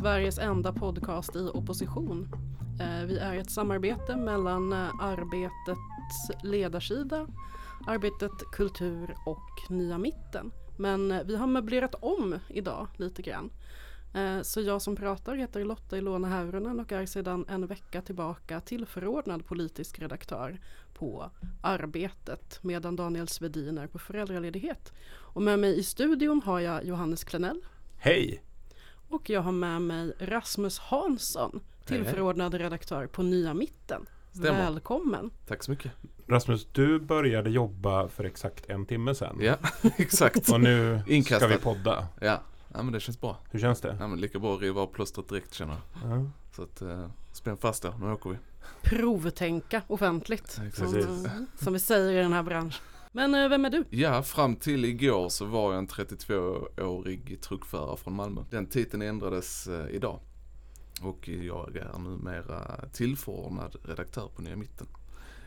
Sveriges enda podcast i opposition. Eh, vi är ett samarbete mellan eh, Arbetets ledarsida, Arbetet Kultur och Nya Mitten. Men eh, vi har möblerat om idag lite grann. Så jag som pratar heter Lotta Ilona Häyrynen och är sedan en vecka tillbaka tillförordnad politisk redaktör på Arbetet medan Daniel Svedin är på föräldraledighet. Och med mig i studion har jag Johannes Klenell. Hej! Och jag har med mig Rasmus Hansson, tillförordnad redaktör på Nya Mitten. Stämmer. Välkommen! Tack så mycket! Rasmus, du började jobba för exakt en timme sedan. Ja, exakt. Och nu ska vi podda. Ja. ja, men det känns bra. Hur känns det? Ja, men lika bra att riva av plåstret direkt känner jag. Mm. Så att, eh, spänn fast då, nu åker vi. Provtänka offentligt. Som, som vi säger i den här branschen. Men eh, vem är du? Ja, fram till igår så var jag en 32-årig truckförare från Malmö. Den titeln ändrades eh, idag. Och jag är numera tillförordnad redaktör på Nya Mitten,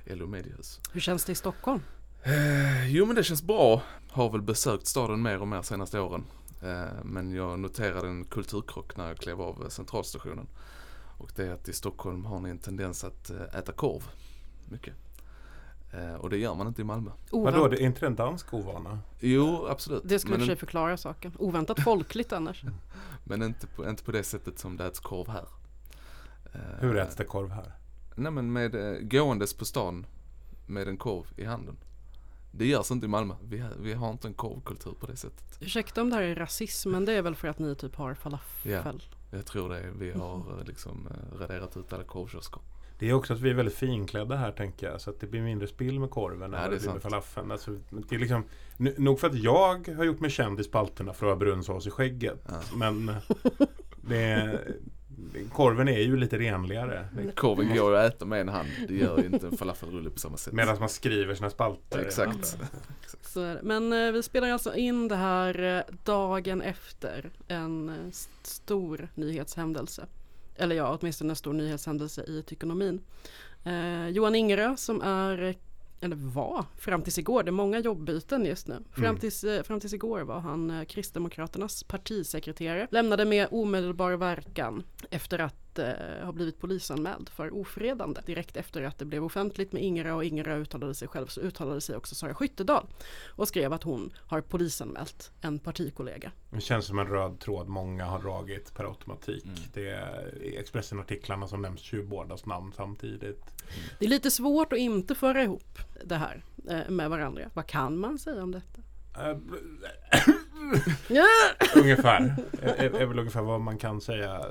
LO Mediehus. Hur känns det i Stockholm? Eh, jo men det känns bra. Har väl besökt staden mer och mer senaste åren. Eh, men jag noterade en kulturkrock när jag klev av centralstationen. Och det är att i Stockholm har ni en tendens att äta korv. Mycket. Eh, och det gör man inte i Malmö. Vadå, det är inte det en dansk ovana? Jo, absolut. Det skulle i och för sig förklara saken. Oväntat folkligt annars. Men inte på, inte på det sättet som det äts korv här. Eh, Hur äts det korv här? Nej men med, eh, gåendes på stan med en korv i handen. Det görs inte i Malmö. Vi har, vi har inte en korvkultur på det sättet. Ursäkta om det här är rasism, men det är väl för att ni typ har falafel? Ja, jag tror det. Vi har liksom raderat ut alla korvkiosker. Det är också att vi är väldigt finklädda här tänker jag. Så att det blir mindre spill med korven än det, det blir med falafeln. Alltså, det är liksom, nog för att jag har gjort mig känd i spalterna för att ha brunsås i skägget. Ja. Men det är, korven är ju lite renligare. Korven går ju att äta med en hand. Det gör inte en falafelrulle på samma sätt. Medan man skriver sina spalter. Exakt. Så Men eh, vi spelar alltså in det här eh, dagen efter en eh, stor nyhetshändelse eller ja, åtminstone en stor nyhetshändelse i ekonomin. Eh, Johan Ingerö som är eller var, fram tills igår, det är många jobbbyten just nu. Fram mm. tills, mm. fram tills igår var han eh, Kristdemokraternas partisekreterare. Lämnade med omedelbar verkan efter att eh, har blivit polisanmäld för ofredande. Direkt efter att det blev offentligt med Ingera och Ingera uttalade sig själv så uttalade sig också Sara Skyttedal och skrev att hon har polisanmält en partikollega. Det känns som en röd tråd många har dragit per automatik. Mm. Det är Expressen-artiklarna som nämns ju bådas namn samtidigt. Mm. Det är lite svårt att inte föra ihop det här eh, med varandra. Vad kan man säga om detta? Ungefär. Är, är väl ungefär vad man kan säga.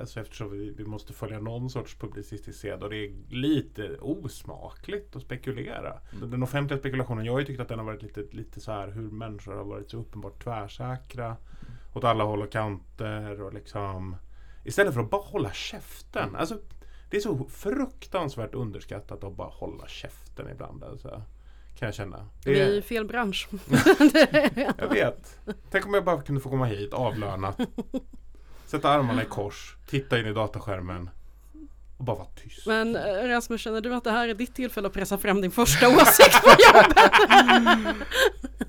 Alltså eftersom vi, vi måste följa någon sorts publicistisk sed. Och det är lite osmakligt att spekulera. Mm. Den offentliga spekulationen, jag har ju tyckt att den har varit lite, lite så här hur människor har varit så uppenbart tvärsäkra. Mm. Åt alla håll och kanter och liksom Istället för att bara hålla käften. Mm. Alltså, det är så fruktansvärt underskattat att bara hålla käften ibland. Alltså kan jag känna. Det Vi är i fel bransch. jag vet. Tänk om jag bara kunde få komma hit avlönat. Sätta armarna i kors, titta in i dataskärmen och bara vara tyst. Men eh, Rasmus, känner du att det här är ditt tillfälle att pressa fram din första åsikt på jobbet?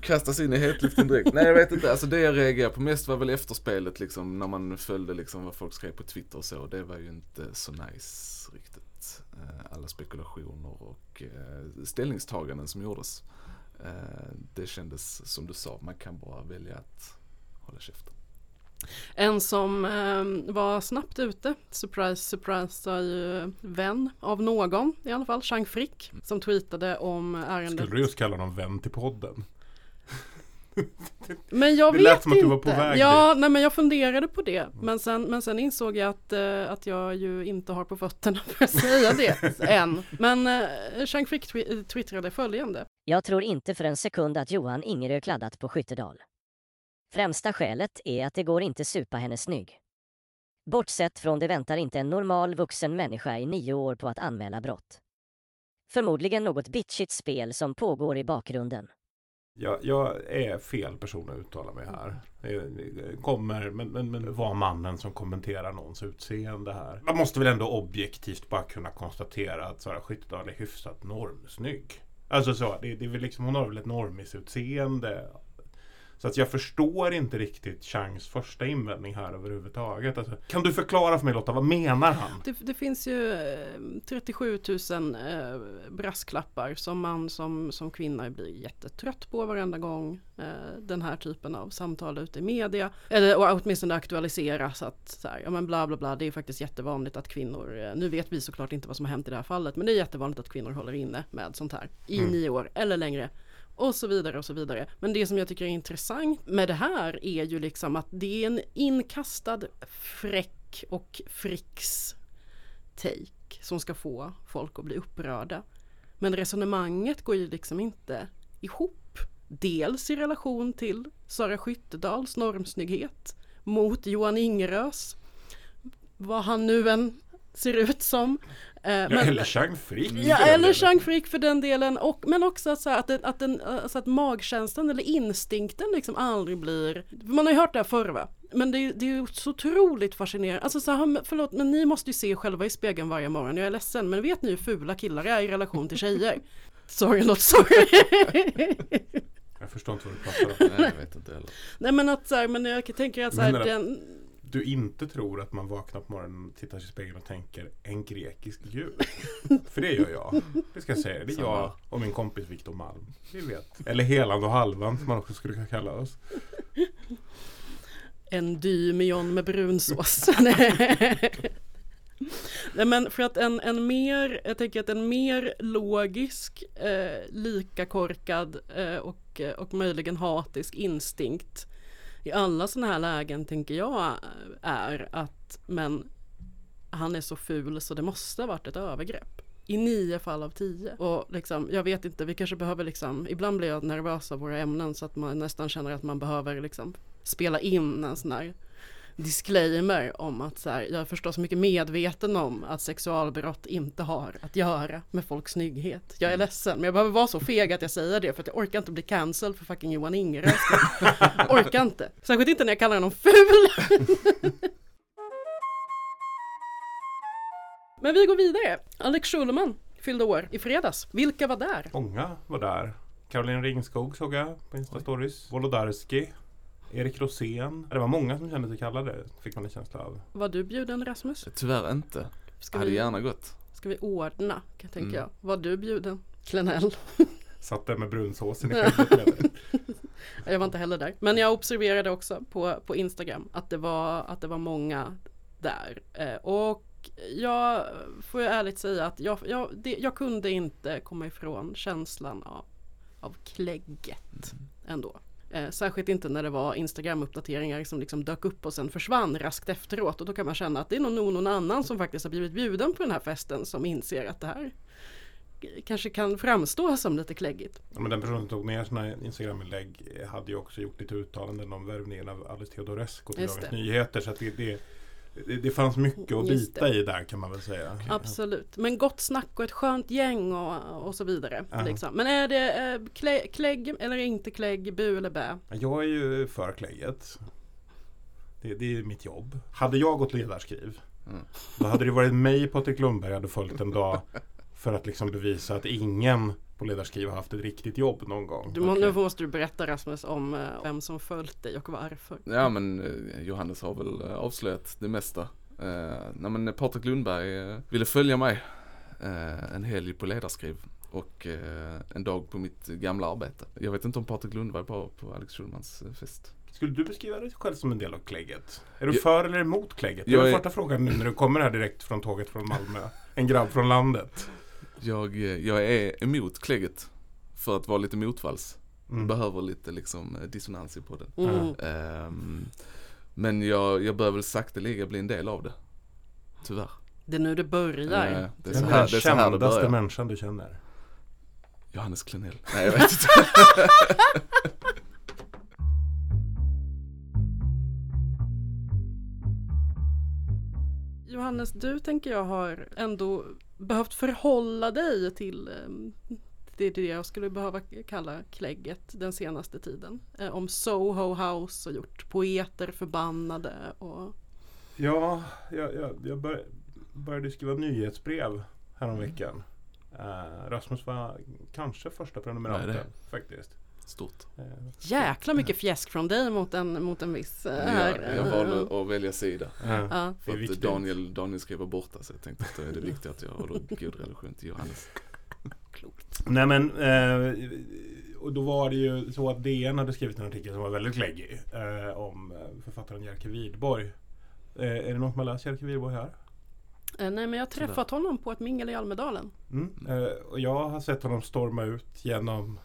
Kastas in i hetluften direkt. Nej jag vet inte, alltså det jag reagerade på mest var väl efterspelet liksom när man följde liksom vad folk skrev på Twitter och så. Det var ju inte så nice riktigt. Eh, alla spekulationer och eh, ställningstaganden som gjordes. Det kändes som du sa, man kan bara välja att hålla käften. En som eh, var snabbt ute, surprise surprise, var ju vän av någon i alla fall, Chang Frick, som tweetade om ärendet. Skulle du just kalla honom vän till podden? Men jag det vet lät som att du var på väg Ja, nej, men jag funderade på det. Men sen, men sen insåg jag att, uh, att jag ju inte har på fötterna för att säga det än. Men uh, Chang Frick tw twittrade följande. Jag tror inte för en sekund att Johan Ingerö kladdat på Skyttedal. Främsta skälet är att det går inte supa henne snygg. Bortsett från det väntar inte en normal vuxen människa i nio år på att anmäla brott. Förmodligen något bitchigt spel som pågår i bakgrunden. Jag, jag, är fel person att uttala mig här. Jag kommer, men, men, men var mannen som kommenterar någons utseende här. Man måste väl ändå objektivt bara kunna konstatera att Sara Skyttedal är hyfsat normsnygg. Alltså så, det, det är väl liksom, hon har väl ett normisutseende. Så att jag förstår inte riktigt Changs första invändning här överhuvudtaget. Alltså, kan du förklara för mig Lotta, vad menar han? Det, det finns ju eh, 37 000 eh, brasklappar som man som, som kvinna blir jättetrött på varenda gång eh, den här typen av samtal ute i media. Eller och åtminstone aktualiseras att så här, ja men bla bla bla, det är faktiskt jättevanligt att kvinnor, eh, nu vet vi såklart inte vad som har hänt i det här fallet, men det är jättevanligt att kvinnor håller inne med sånt här i Mm. nio år eller längre. Och så vidare och så vidare. Men det som jag tycker är intressant med det här är ju liksom att det är en inkastad fräck och fricks take som ska få folk att bli upprörda. Men resonemanget går ju liksom inte ihop. Dels i relation till Sara Skyttedals normsnygghet mot Johan Ingerös, vad han nu än ser ut som. Eh, Ja, men- eller Chang Frick. Ja, för den eller delen. Chang Frick för den delen. Och, men också att, så här, att, den, att, den, alltså att magkänslan eller instinkten liksom aldrig blir... Man har ju hört det här förr va? Men det, är- det är ju så otroligt fascinerande. Alltså så här, förlåt, men ni måste ju se er själva i spegeln varje morgon. Jag är ledsen, men vet ni hur fula killar är i relation till tjejer? Sorry not sorry. Jag förstår inte vad du pratar om. Nej, jag vet inte heller. Nej men att så här, men jag tänker att så här, den... Du inte tror att man vaknar på morgonen, tittar sig i spegeln och tänker en grekisk gud. För det gör jag. Det ska jag säga. Det är jag och min kompis Viktor Malm. Vi vet. Eller Heland och Halvan som man också skulle kunna kalla oss. Endymion med brunsås. Nej men för att en, en mer, jag tänker att en mer logisk, eh, lika korkad eh, och, och möjligen hatisk instinkt i alla sådana här lägen tänker jag eh, är att men han är så ful så det måste ha varit ett övergrepp. I nio fall av tio. Och liksom, jag vet inte, vi kanske behöver liksom, ibland blir jag nervös av våra ämnen så att man nästan känner att man behöver liksom spela in en sån här disclaimer om att så här, jag är förstås mycket medveten om att sexualbrott inte har att göra med folks snygghet. Jag är ledsen men jag behöver vara så feg att jag säger det för att jag orkar inte bli cancelled för fucking Johan Ingerö. orkar inte. Särskilt inte när jag kallar honom ful. Men vi går vidare. Alex Schulman fyllde år i fredags. Vilka var där? Många var där. Caroline Ringskog såg jag på Insta-stories. Wolodarski. Erik Rosén. Det var många som kände sig kallade, fick man en känsla av. Var du bjuden Rasmus? Tyvärr inte. Ska Hade vi, gärna gått. ska vi ordna, kan tänka Mm. jag. Var du bjuden? Klenell? Satt där med brunsåsen i skägget. Jag var inte heller där. Men jag observerade också på, på Instagram att det var, att det var många där. Eh, och jag får ju ärligt säga att jag, jag, det, jag kunde inte komma ifrån känslan av, av klägget ändå. Eh, särskilt inte när det var Instagram-uppdateringar som liksom dök upp och sen försvann raskt efteråt. Och då kan man känna att det är nog nog någon annan som faktiskt har blivit bjuden på den här festen som inser att det här kanske kan framstå som lite kläggigt. Ja, men den personen som tog med sina Instagram-inlägg hade ju också gjort lite uttalanden om värvningen av Alice Teodorescu till Dagens. Nyheter. Så det, det, det, det fanns mycket att bita i där kan man väl säga. Absolut, men gott snack och ett skönt gäng och, och så vidare. Ja. Liksom. Men är det eh, klä, klägg eller inte klägg, bu eller bä? Jag är ju för klägget. Det, det är mitt jobb. Hade jag gått ledarskriv Mm. då hade det varit mig Patrik Lundberg hade följt en dag för att liksom bevisa att ingen på ledarskriv har haft ett riktigt jobb någon gång. Du, må, Okej. Nu måste du berätta Rasmus om eh, vem som följt dig och varför. Ja men eh, Johannes har väl eh, avslöjat det mesta. Eh, nej men Patrik Lundberg ville följa mig eh, en helg på ledarskriv och eh, en dag på mitt gamla arbete. Jag vet inte om Patrik Lundberg var på Alex Schulmans fest. Skulle du beskriva dig själv som en del av klägget? Är du Jag- för eller emot klägget? Det Jag är den första frågan nu när du kommer här direkt från tåget från Malmö. En grabb från landet. Jag, eh, jag är emot klägget för att vara lite motvalls. Mm. Behöver lite liksom eh, dissonans i podden. Mm. Ehm, men jag, jag bör väl sakteliga bli en del av det. Tyvärr. Det är nu det börjar. Eh, det är Den så här det är så här det kändaste börjar. människan du känner. Johannes Klenell. Nej jag vet inte. Johannes, du tänker jag har ändå behövt förhålla dig till eh, det är det jag skulle behöva kalla klägget den senaste tiden. Eh, om Soho House och gjort poeter förbannade och Ja, jag, jag, jag bör, började skriva nyhetsbrev häromveckan. Uh, Rasmus var kanske första prenumeranten faktiskt. Stort. Eh, Jäkla mycket fjäsk från dig mot en, mot en viss eh, här. Jag, valde att välja sida. ja. Ja. För att. Daniel, Daniel vara borta så jag tänkte att då är det viktigt att jag håller god relation till Johannes. Klokt. Nej men, eh, och då var det ju så att DN hade skrivit en artikel som var väldigt läggig eh, om eh, författaren Jerker Widborg. Eh, är det någon som har läst Jerker Widborg här? Eh, nej men jag har träffat honom på ett mingel i Almedalen. Mm. Eh, och jag har sett honom storma ut genom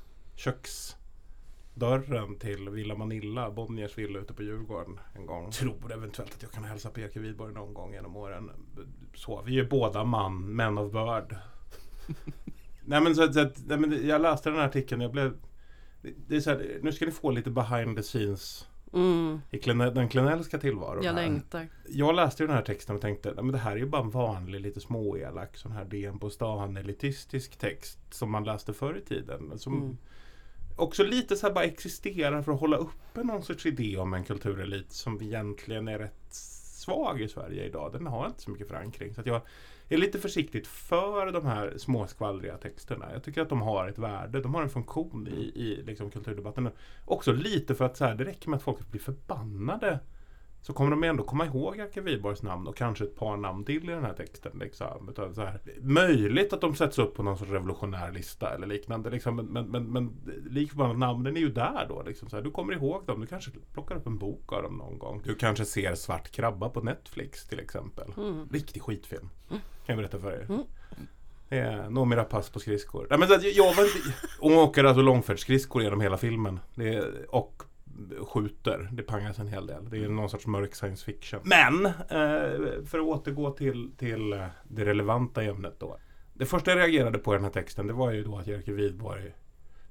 köksdörren till Villa Manilla, Bonniers villa ute på Djurgården en gång. Tror eventuellt att jag kan hälsa på Jerker Widborg någon gång genom åren. Så, vi är båda man, män of börd. nej men så, så nej, men jag läste den här artikeln jag blev det- det är så här, nu ska ni få lite behind the scenes Mm, i den Klenellska tillvaron. jag här. längtar. Jag läste ju den här texten och tänkte nej, men det här är ju bara en vanlig lite småelak sån här DN på stan elitistisk text som man läste förr i tiden. Som Mm också lite så här bara existerar för att hålla uppe någon sorts idé om en kulturelit som egentligen är rätt svag i Sverige idag. Den har inte så mycket förankring. Så att jag är lite försiktigt för de här småskvallriga texterna. Jag tycker att de har ett värde. De har en funktion i, i liksom kulturdebatten. Också lite för att så här, det räcker med att folk blir förbannade så kommer de ändå komma ihåg Jerker Widborgs namn och kanske ett par namn till i den här texten. Liksom. Utan så här, möjligt att de sätts upp på någon sorts revolutionär lista eller liknande. Liksom. Men, men, men, men lik förbannat namnen är ju där då. Liksom. Så här, du kommer ihåg dem. Du kanske plockar upp en bok av dem någon gång. Du kanske ser Svart krabba på Netflix till exempel. Mm. Riktig skitfilm. Kan jag berätta för er. Mm. Är Noomi Rapace på skridskor. Nej, men jag var inte, hon åker alltså långfärdsskridskor genom hela filmen. Det och skjuter. Det pangas en hel del. Det är någon sorts mörk science fiction. Men! Eh, för att återgå till, till eh, det relevanta ämnet då. Det första jag reagerade på i den här texten det var ju då att Jerker Widborg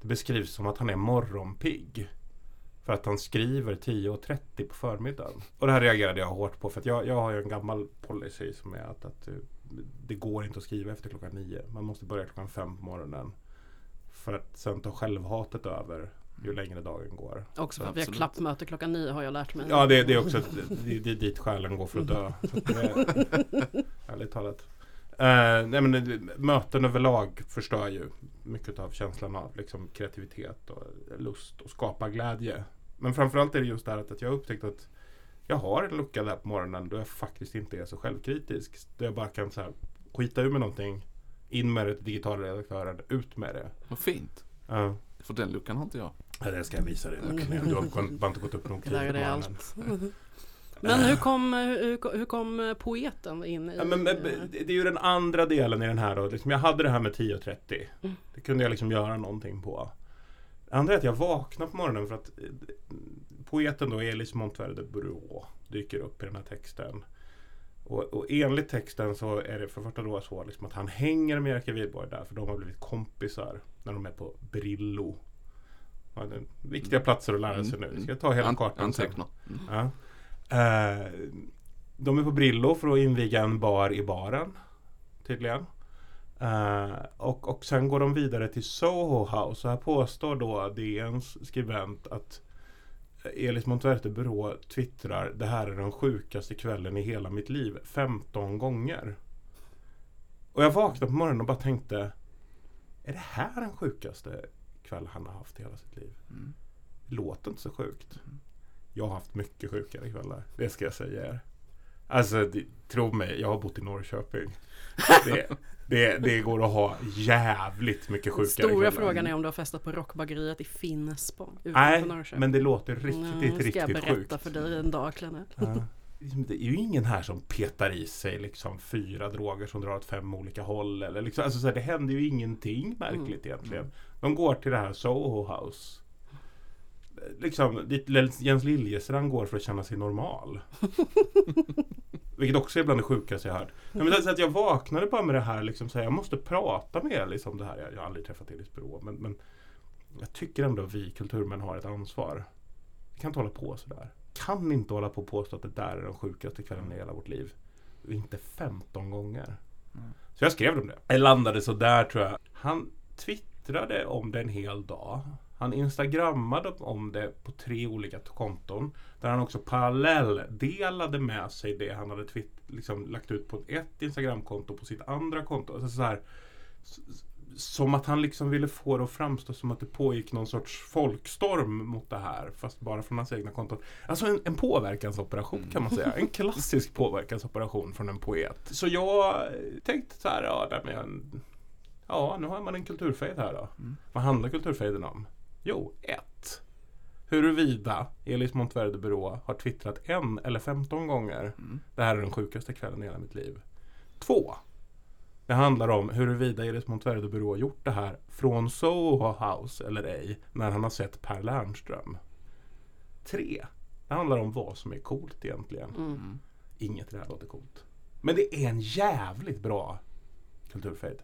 Det beskrivs som att han är morgonpigg. För att han skriver 10.30 på förmiddagen. Och det här reagerade jag hårt på för att jag, jag har ju en gammal policy som är att, att eh, det går inte att skriva efter klockan nio. Man måste börja klockan fem på morgonen. För att sen ta självhatet över ju längre dagen går. Också för att vi har klappmöte klockan nio har jag lärt mig. Ja, det, det är också det, det är dit själen går för att dö. Så att det är, ärligt talat. Eh, nej, men det- möten överlag förstör ju mycket av känslan av liksom, kreativitet och lust och skapa glädje. Men framförallt är det just det här att, jag har upptäckt att jag har en lucka där på morgonen då jag faktiskt inte är så självkritisk. Där jag bara kan så här, skita ur med någonting, in med det till digitalredaktören, ut med det. Vad fint. Ja. För den luckan har inte jag. Ja, det ska jag visa dig. Du har bara inte gått upp tidigt det på allt. Men hur kom, hur, hur kom eh, poeten in i... Ja, men, eh, det är ju den andra delen i den här då. Liksom, jag hade det här med 10.30. Mm. Det kunde jag liksom göra någonting på. Det andra är att jag vaknar på morgonen för att eh, poeten då, Elis Montverde Burå, dyker upp i den här texten. Och, och enligt texten så är det för första då så liksom att han hänger med Jerker Widborg där för de har blivit kompisar när de är på Brillo. Ja, viktiga platser att lära sig nu. Ska jag ta hela An- kartan sen? Anteckna. Mm. Ja. Eh, de är på Brillo för att inviga en bar i baren. Tydligen. Eh, och, och sen går de vidare till Soho House. Och här påstår då DNs skribent att Elis Montverte Byrå twittrar Det här är den sjukaste kvällen i hela mitt liv 15 gånger. Och jag vaknade på morgonen och bara tänkte Är det här den sjukaste kväll han har haft i hela sitt liv? Mm. Det låter inte så sjukt. Jag har haft mycket sjukare kvällar. Det ska jag säga er. Alltså, det, tro mig, jag har bott i Norrköping. Det, det, det går att ha jävligt mycket sjukare Stora kvällar. frågan är om du har festat på Rockbageriet i Finspång Nej, men det låter riktigt, Mm, riktigt ska jag berätta sjukt. för dig en dag Klenell. Ja. Liksom, Det är ju ingen här som petar i sig liksom fyra droger som drar åt fem olika håll. Eller liksom, alltså, så här, det händer ju ingenting märkligt Mm. egentligen. De går till det här Soho House. Liksom, dit Jens Liljestrand går för att känna sig normal. Vilket också är bland det sjukaste jag hört. Nej, men så att jag vaknade bara med det här, liksom, så här, jag måste prata med er liksom, det här. Jag, jag har aldrig träffat Elis Byrå, men, men jag tycker ändå att vi kulturmän har ett ansvar. Vi kan inte hålla på sådär. Kan inte hålla på och påstå att det där är den sjukaste kvällen i hela vårt liv. Inte 15 gånger. Mm. Så jag skrev om det. Jag landade så där tror jag. Han twittrade om det en hel dag. Han instagrammade om det på tre olika konton. Där han också parallelldelade med sig det han hade twitt- liksom lagt ut på ett instagramkonto på sitt andra konto. Alltså så här, som att han liksom ville få det att framstå som att det pågick någon sorts folkstorm mot det här. Fast bara från hans egna konton. Alltså en, en påverkansoperation kan man säga. En klassisk påverkansoperation från en poet. Så jag tänkte så här, ja, nej, men, ja nu har man en kulturfejd här då. Mm. Vad handlar kulturfejden om? Jo, ett. Huruvida Elis Montverde Byrå har twittrat en eller 15 gånger. Mm. Det här är den sjukaste kvällen i hela mitt liv. Två. Det handlar om huruvida Elis Montverde Byrå gjort det här från Soho House eller ej när han har sett Per Lernström. Tre. Det handlar om vad som är coolt egentligen. Mm. Inget i det här låter coolt. Men det är en jävligt bra kulturfejd.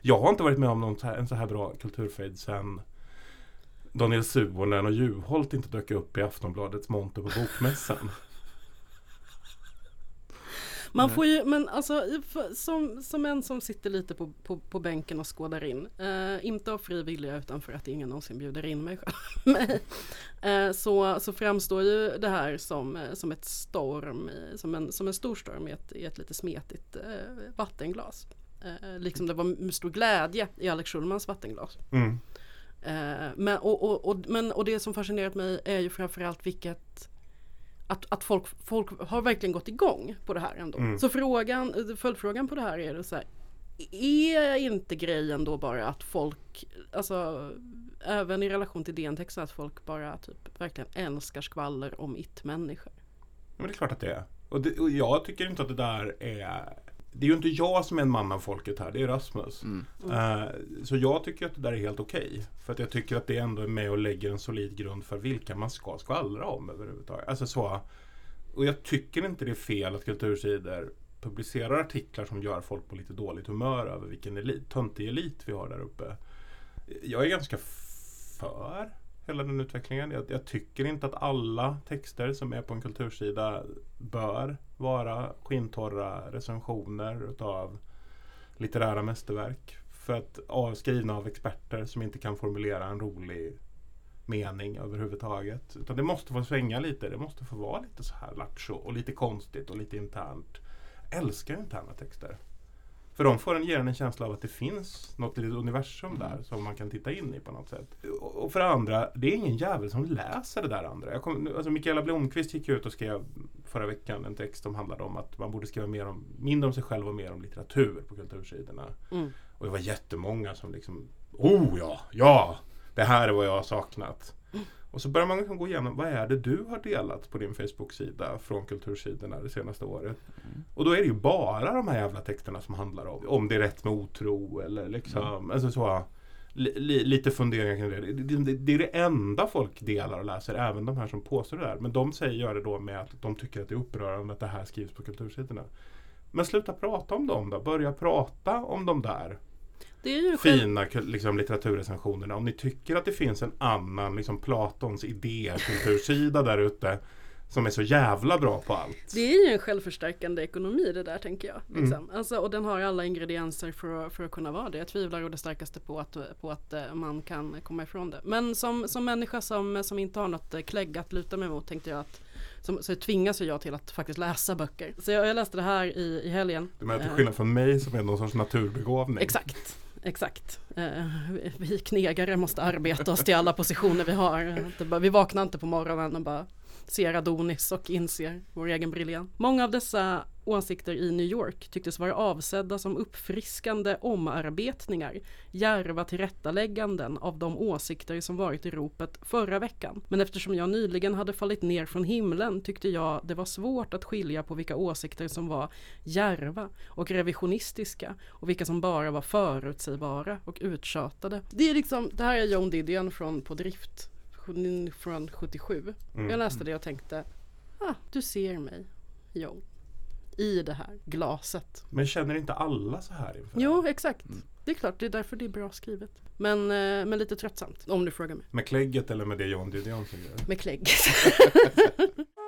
Jag har inte varit med om någon så här, en så här bra kulturfejd sen Daniel Suhonen och Juholt inte dök upp i Aftonbladets monter på Bokmässan. Man får ju, men alltså som, som en som sitter lite på, på, på bänken och skådar in, eh, inte av fri vilja utan för att ingen någonsin bjuder in mig själv, eh, så, så framstår ju det här som, eh, som ett storm, som, en, som en stor storm i ett, i ett lite smetigt eh, vattenglas. Eh, liksom det var stor glädje i Alex Schulmans vattenglas. Mm. Eh, men, och, och, och, men, och det som fascinerat mig är ju framförallt vilket att, att folk, folk har verkligen gått igång på det här ändå. Mm. Så frågan, följdfrågan på det här är det så här, är inte grejen då bara att folk, alltså även i relation till DN-texten, att folk bara typ verkligen älskar skvaller om it-människor? Men det är klart att det är. Och, det, och jag tycker inte att det där är Det är ju inte jag som är en man av folket här, det är Rasmus. Mm. Eh, så jag tycker att det där är helt okej. För att jag tycker att det ändå är med och lägger en solid grund för vilka man ska skvallra om överhuvudtaget. Alltså så, och jag tycker inte det är fel att kultursidor publicerar artiklar som gör folk på lite dåligt humör över vilken elit, töntig elit vi har där uppe. Jag är ganska för hela den utvecklingen. Jag, jag tycker inte att alla texter som är på en kultursida bör vara skintorra recensioner utav litterära mästerverk. För att av, skrivna av experter som inte kan formulera en rolig mening överhuvudtaget. Utan det måste få svänga lite. Det måste få vara lite så här lattjo och lite konstigt och lite internt. Jag älskar interna texter. För de får en, ger en en känsla av att det finns något litet universum där som man kan titta in i på något sätt. Och, för det andra, det är ingen jävel som läser det där andra. Jag kom, alltså Mikaela Blomqvist gick ut och skrev förra veckan en text som handlade om att man borde skriva mer om, mindre om sig själv och mer om litteratur på kultursidorna. Mm. Och det var jättemånga som liksom Oh ja, ja! Det här är vad jag har saknat. Och så börjar man liksom gå igenom vad är det du har delat på din Facebook-sida från kultursidorna det senaste året. Och då är det ju bara de här jävla texterna som handlar om om det är rätt med otro eller liksom alltså så, li, lite funderingar kring det. Det, det. det är det enda folk delar och läser, även de här som påstår det där. Men de säger gör det då med att de tycker att det är upprörande att det här skrivs på kultursidorna. Men sluta prata om dem då. Börja prata om de där fina liksom, litteraturrecensionerna. Om ni tycker att det finns en annan liksom, Platons idékultursida där ute som är så jävla bra på allt. det är ju en självförstärkande ekonomi det där tänker jag. Mm. Liksom. Alltså, och den har alla ingredienser för, att- för att kunna vara det. Jag tvivlar å det starkaste på att, på att eh, man kan komma ifrån det. Men som, som människa som, som inte har något eh, klägg att luta mig mot tänkte jag att som, så tvingas jag till att faktiskt läsa böcker. Så jag, jag läste det här i, i helgen. Du menar till Eh, skillnad från mig som är någon sorts naturbegåvning. Exakt. Exakt. Eh, vi- knegare måste arbeta oss till alla positioner vi har. Vi vaknar inte på morgonen och bara ser Adonis och inser vår egen briljans. Många av dessa åsikter i New York tycktes vara avsedda som uppfriskande omarbetningar, djärva tillrättalägganden av de åsikter som varit i ropet förra veckan. Men eftersom jag nyligen hade fallit ner från himlen tyckte jag det var svårt att skilja på vilka åsikter som var djärva och revisionistiska och vilka som bara var förutsägbara och uttjatade. Det är liksom, det här är John Didion från På drift från 77. Mm. Jag läste det och tänkte, ah, du ser mig, John, i det här glaset. Men känner inte alla så här inför? Jo, exakt. Det är klart, det är därför det är bra skrivet. Men, eh, men lite tröttsamt, om du frågar mig. Med klägget eller med det John Didion säger? Med klägg.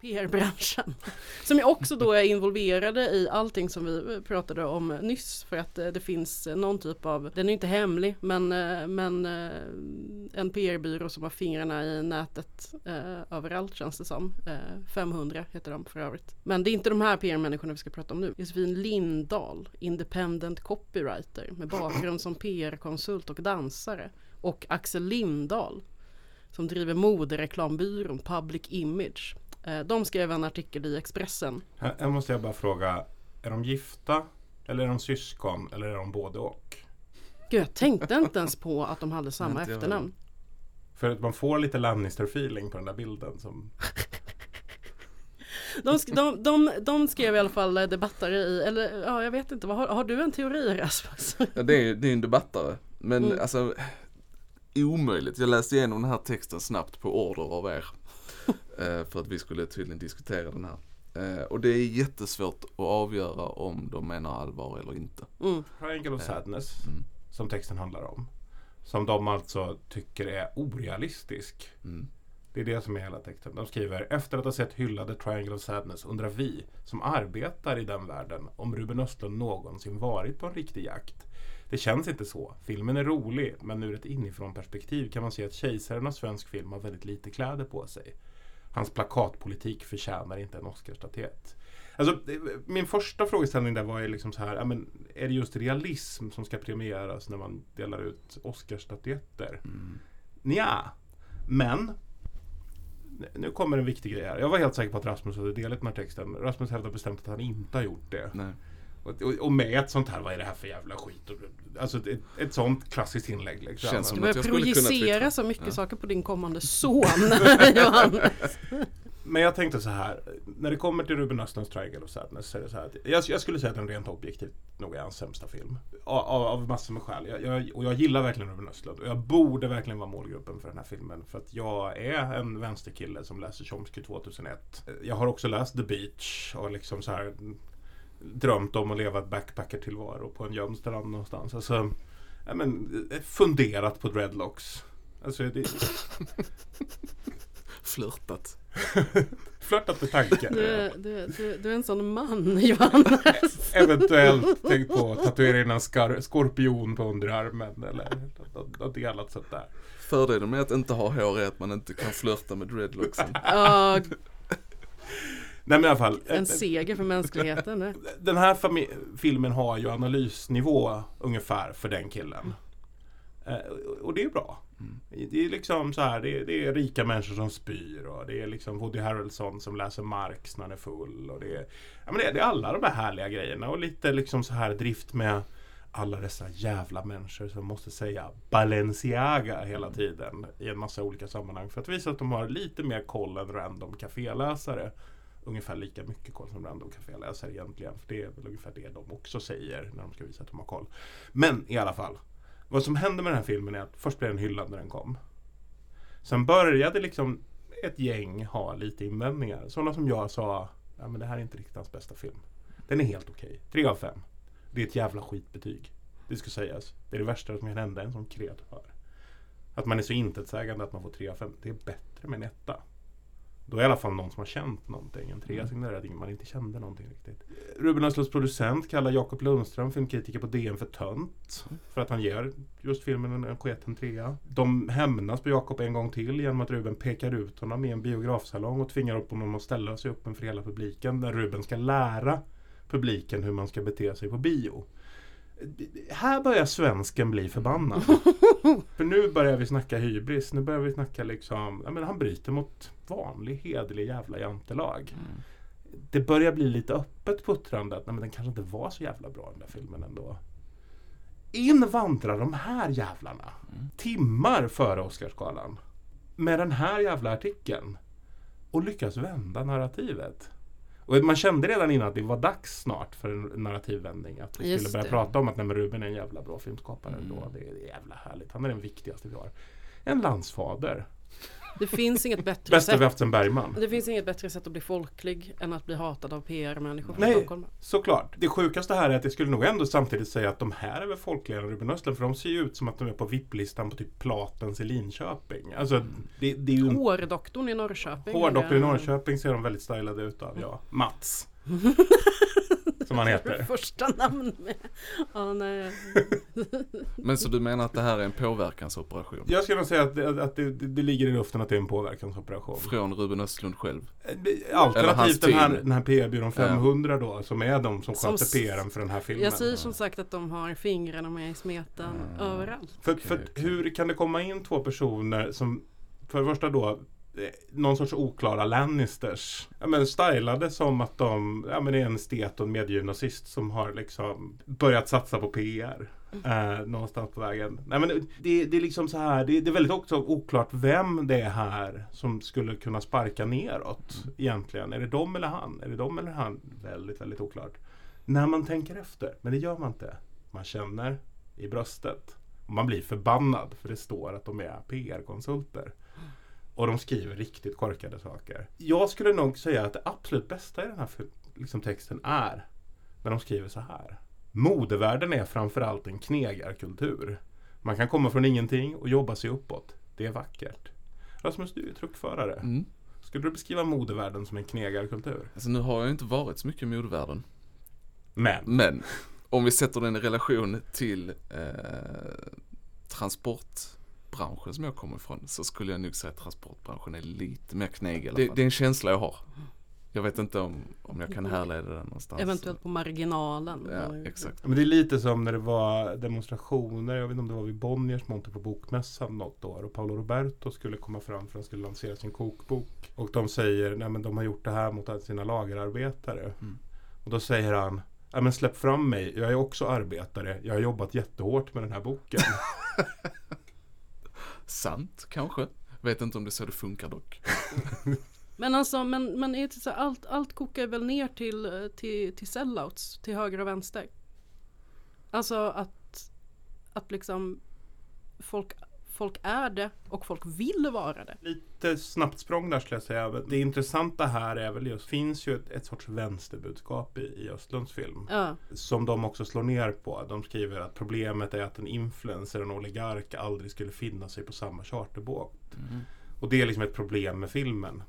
PR-branschen. Som jag också då är involverade i allting som vi pratade om nyss. För att eh, det finns någon typ av, den är inte hemlig, men, eh, men eh, en PR-byrå som har fingrarna i nätet eh, överallt känns det som. Eh, 500 heter de för övrigt. Men det är inte de här PR-människorna vi ska prata om nu. Josefin Lindahl, independent copywriter med bakgrund som PR-konsult och dansare. Och Axel Lindahl som driver modereklambyrån Public Image. Eh, De skrev en artikel i Expressen. Här, måste jag bara fråga. Är de gifta? Eller är de syskon? Eller är de både och? Gud, jag tänkte inte ens på att de hade samma efternamn. För att man får lite Lannister-feeling på den där bilden. Som, De, sk- de, de, de skrev i alla fall debattare i, eller ja, jag vet inte, vad, har, har du en teori Rasmus? Ja, det, är, det är en debattare. Men Mm. alltså, omöjligt. Jag läste igenom den här texten snabbt på order av er. eh, för att vi skulle tydligen diskutera den här. Eh, och det är jättesvårt att avgöra om de menar allvar eller inte. Mm. Triangle of Sadness. Mm. Som texten handlar om. Som de alltså tycker är orealistisk. Mm. Det är det som är hela texten. De skriver efter att ha sett hyllade Triangle of Sadness undrar vi som arbetar i den världen om Ruben Östlund någonsin varit på en riktig jakt. Det känns inte så. Filmen är rolig men ur ett inifrån perspektiv kan man se att kejsaren av svensk film har väldigt lite kläder på sig. Hans plakatpolitik förtjänar inte en Oscarsstatyett. Alltså, min första frågeställning där var ju liksom så här, ja, men är det just realism som ska premieras när man delar ut Oscarsstatyetter? Mm. Nja, men nu kommer en viktig grej här. Jag var helt säker på att Rasmus hade delat den här texten. Rasmus hävdar bestämt att han inte har gjort det. Nej. Och, och, med ett sånt här, vad är det här för jävla skit? Och, Alltså ett, ett sånt klassiskt inlägg. Liksom. Känns som Du börjar jag skulle kunna projicera så mycket Ja. saker på din kommande son Johannes. Men jag tänkte så här, när det kommer till Ruben Östlunds Triangle of Sadness så är det så här att jag, jag skulle säga att den rent objektivt nog är hans sämsta film. Av, av, av massor med skäl. Jag, jag, och jag gillar verkligen Ruben Östlund och jag borde verkligen vara målgruppen för den här filmen. För att jag är en vänsterkille som läser Chomsky 2001. Jag har också läst The Beach och liksom så här drömt om att leva ett backpackertillvaro på en gömd strand någonstans. Alltså, ja, men, eh, funderat på dreadlocks. Alltså, det, Flörtat. flörtat med tanken. Du, är- du, du, du är en sån man Johannes. Eventuellt tänkt på att tatuera in en skar- skorpion på underarmen eller något- annat sånt där. Fördelen med att inte ha hår är att man inte kan flörta med dreadlocksen. Ja, Nej men i alla fall. en eh, seger för mänskligheten. eh. Den här filmen har ju analysnivå ungefär för den killen. Eh, och det är bra. Det är liksom så här, det är, det är rika människor som spyr och det är liksom Woody Harrelson som läser Marx när han är full. Och det, är, ja, men det, är, det är alla de här härliga grejerna och lite liksom så här drift med alla dessa jävla människor som måste säga Balenciaga hela tiden i en massa olika sammanhang för att visa att de har lite mer koll än random kaféläsare. Ungefär lika mycket koll som random kaféläsare egentligen. För det är väl ungefär det de också säger när de ska visa att de har koll. Men i alla fall. Vad som hände med den här filmen är att först blev den hyllad när den kom. Sen började liksom ett gäng ha lite invändningar. Sådana som jag sa, ja men det här är inte riktigt hans bästa film. Den är helt okej. Tre av fem. Det är ett jävla skitbetyg. Det ska sägas. Det är det värsta som kan hända en som kreatör. Att man är så intetsägande att man får tre av fem. Det är bättre med en etta. Då är i alla fall någon som har känt någonting. En trea signalerar att man inte kände någonting riktigt. Ruben Östlunds producent kallar Jakob Lundström, filmkritiker på DN, för tönt. För att han ger just filmen en- en sketen trea. De hämnas på Jakob en gång till genom att Ruben pekar ut honom i en biografsalong och tvingar upp honom att ställa sig upp inför hela publiken. Där Ruben ska lära publiken hur man ska bete sig på bio. Här börjar svensken bli förbannad. För nu börjar vi snacka hybris. Nu börjar vi snacka liksom, ja men han bryter mot vanlig hederlig jävla jantelag. Det börjar bli lite öppet puttrande att nej, men den kanske inte var så jävla bra den där filmen ändå. In vandrar de här jävlarna. Timmar före Oscarsgalan. Med den här jävla artikeln. Och lyckas vända narrativet. Och man kände redan innan att det var dags snart för en narrativvändning. Att vi Just skulle börja det. prata om att nej, Ruben är en jävla bra filmskapare Mm. ändå. Det är jävla härligt. Han är den viktigaste vi har. En landsfader. Det finns inget bättre Bästa vi sätt. haft sen Bergman. Det finns inget bättre sätt att bli folklig än att bli hatad av PR-människor från Nej. Stockholm. Såklart. Det sjukaste här är att jag skulle nog ändå samtidigt säga att de här är väl folkligare än Ruben Östlund för de ser ju ut som att de är på VIP-listan på typ Platens i Linköping. Alltså det, det är ju en Hårdoktorn i Norrköping. hårdoktor i Norrköping ser de väldigt stylade ut av, ja. Mats. som han heter. Första namn med. Ja, nej. Men så du menar att det här är en påverkansoperation? Jag skulle nog säga att, det, att det, det, ligger i luften att det är en påverkansoperation. Från Ruben Östlund själv? Hans Alternativt den här, den här PR-byrån Ja. 500 då, som är de som Som sköter PRn för den här filmen. Jag säger som sagt att de har fingrarna med i smeten Mm. överallt. För, för okej. hur kan det komma in två personer som för det första då eh, någon sorts oklara Lannisters. Ja, men stylade som att de ja, men är en estet och en mediegymnasist som har liksom börjat satsa på PR. Eh, någonstans på vägen. Nej, men det, det är liksom så här, det, det är väldigt också oklart vem det är här som skulle kunna sparka neråt egentligen. Är det dem eller han? Är det dem eller han? Väldigt, väldigt oklart. När man tänker efter, men det gör man inte. Man känner i bröstet. Man blir förbannad för det står att de är PR-konsulter. Och de skriver riktigt korkade saker. Jag skulle nog säga att det absolut bästa i den här liksom, texten är när de skriver så här. Modevärlden är framförallt en knegarkultur. Man kan komma från ingenting och jobba sig uppåt. Det är vackert. Rasmus, du är truckförare. Mm. Skulle du beskriva modevärlden som en knegarkultur? Alltså nu har jag inte varit så mycket i modevärlden. Men, Men om vi sätter den i relation till eh, transportbranschen som jag kommer ifrån så skulle jag nog säga att transportbranschen är lite mer kneg i alla Det- fall. Det, är en känsla jag har. Jag vet inte om, om jag kan härleda den någonstans. Eventuellt på marginalen. Ja, exakt. men det är lite som när det var demonstrationer. Jag vet inte om det var vid Bonniers monter på Bokmässan något år. Och Paolo Roberto skulle komma fram för att han skulle lansera sin kokbok. Och de säger, nej men de har gjort det här mot sina lagerarbetare. Mm. Och då säger han, ja men släpp fram mig, jag är också arbetare. Jag har jobbat jättehårt med den här boken. Sant, kanske. Vet inte om det är så det funkar dock. Men alltså, men, men är det så, här, allt, allt kokar väl ner till, till, till sellouts, till höger och vänster. Alltså att, att liksom folk, folk är det och folk vill vara det. Lite snabbt språng där skulle jag säga. Det intressanta här är väl just, finns ju ett, ett sorts vänsterbudskap i, i Östlunds film. Ja, Som de också slår ner på. De skriver att problemet är att en influencer, en oligark aldrig skulle finna sig på samma charterbåt. Och det är liksom ett problem med filmen.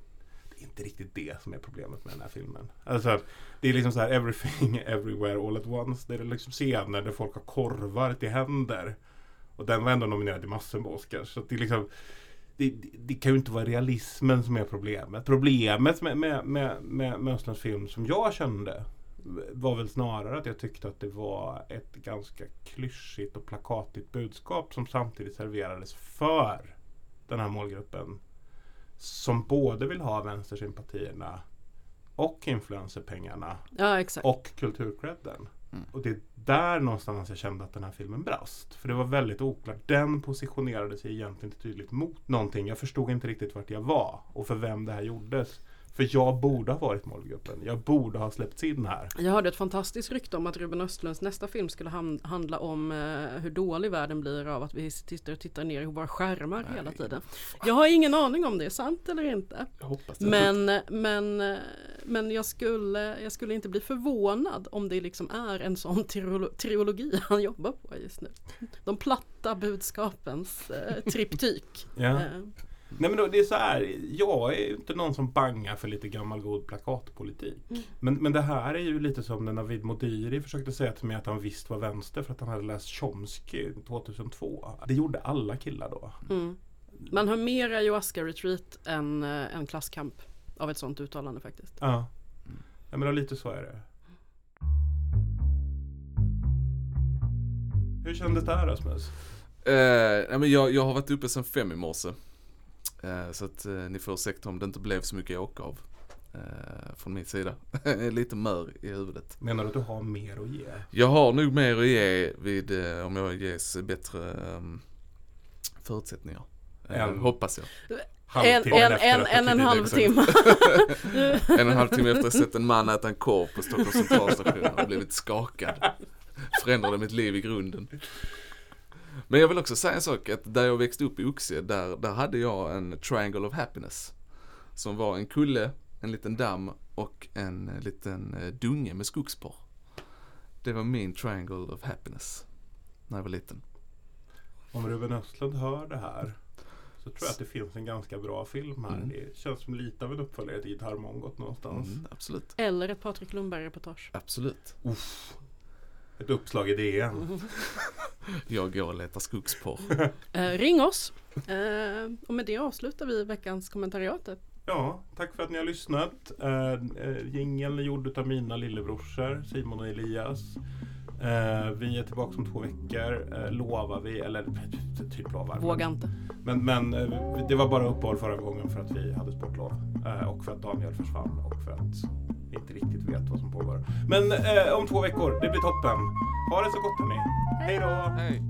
Det är inte riktigt det som är problemet med den här filmen. Alltså, det är liksom så här everything, everywhere, all at once. Det är liksom scener där folk har korvar till händer. Och den var ändå nominerad till massor med Oscars. Så det, liksom, det, det, det kan ju inte vara realismen som är problemet. Problemet med, med, med, med, med film som jag kände var väl snarare att jag tyckte att det var ett ganska klyschigt och plakatigt budskap som samtidigt serverades för den här målgruppen. Som både vill ha vänstersympatierna och influencerpengarna ja och kulturcredden. Mm. Och det är där någonstans jag kände att den här filmen brast. För det var väldigt oklart. Den positionerade sig egentligen inte tydligt mot någonting. Jag förstod inte riktigt vart jag var och för vem det här gjordes. För jag borde ha varit målgruppen. Jag borde ha släppts in här. Jag hörde ett fantastiskt rykte om att Ruben Östlunds nästa film skulle handla om eh, hur dålig världen blir av att vi tittar och tittar ner i våra skärmar hela tiden. Jag har ingen aning om det är sant eller inte. Men, men, eh, men jag, skulle, jag skulle inte bli förvånad om det liksom är en sån trilogi han jobbar på just nu. De platta budskapens eh, triptyk. Ja. Nej men då, det är så här, jag är ju inte någon som bangar för lite gammal god plakatpolitik. Mm. Men, men det här är ju lite som när Navid Modiri försökte säga till mig att han visst var vänster för att han hade läst Chomsky 2002. Det gjorde alla killar då. mm. Man hör mer ayahuasca-retreat än, än klasskamp av ett sånt uttalande faktiskt. Ja. ja men då, lite så är det. Hur kändes det här Rasmus? Nej, men jag, jag har varit uppe sedan fem i morse. Eh, så att eh, ni får ursäkta om det inte blev så mycket åka av. Eh, från min sida. Jag är Lite mör i huvudet. Menar du att du har mer att ge? Jag har nog mer att ge vid, eh, om jag ges bättre ehm, förutsättningar. Eh, En- hoppas jag. En, en, en, en, en du- halvtimme. En och en halv timme efter att ha sett en man äta en korv på Stockholms centralstation och blivit skakad. Förändrade mitt liv i grunden. Men jag vill också säga en sak, att där jag växte upp i Oxie, där, där hade jag en triangle of happiness. Som var en kulle, en liten damm och en liten eh, dunge med skogsporr. Det var min triangle of happiness. När jag var liten. Om Ruben Östlund hör det här så tror jag att det finns en ganska bra film här. Mm. Det känns som lite av en uppföljare till Gitarrmongot någonstans. Mm, absolut. Eller ett Patrik Lundberg-reportage. Absolut. Ett uppslag i DN. Jag går och letar skogsporr. Eh, ring oss! Eh, och med det avslutar vi veckans kommentariatet. Ja, tack för att ni har lyssnat. Uh, uh, jingeln är gjord av mina lillebrorsor Simon och Elias. Eh, vi är tillbaka om två veckor, eh, lovar vi, eller typ lovar. Våga inte. Men, men eh, det var bara uppehåll förra gången för att vi hade sportlov. Eh, och för att Daniel försvann och för att inte riktigt vet vad som pågår. Men eh, om två veckor, det blir toppen. Ha det så gott hörni. Hej då! Hej!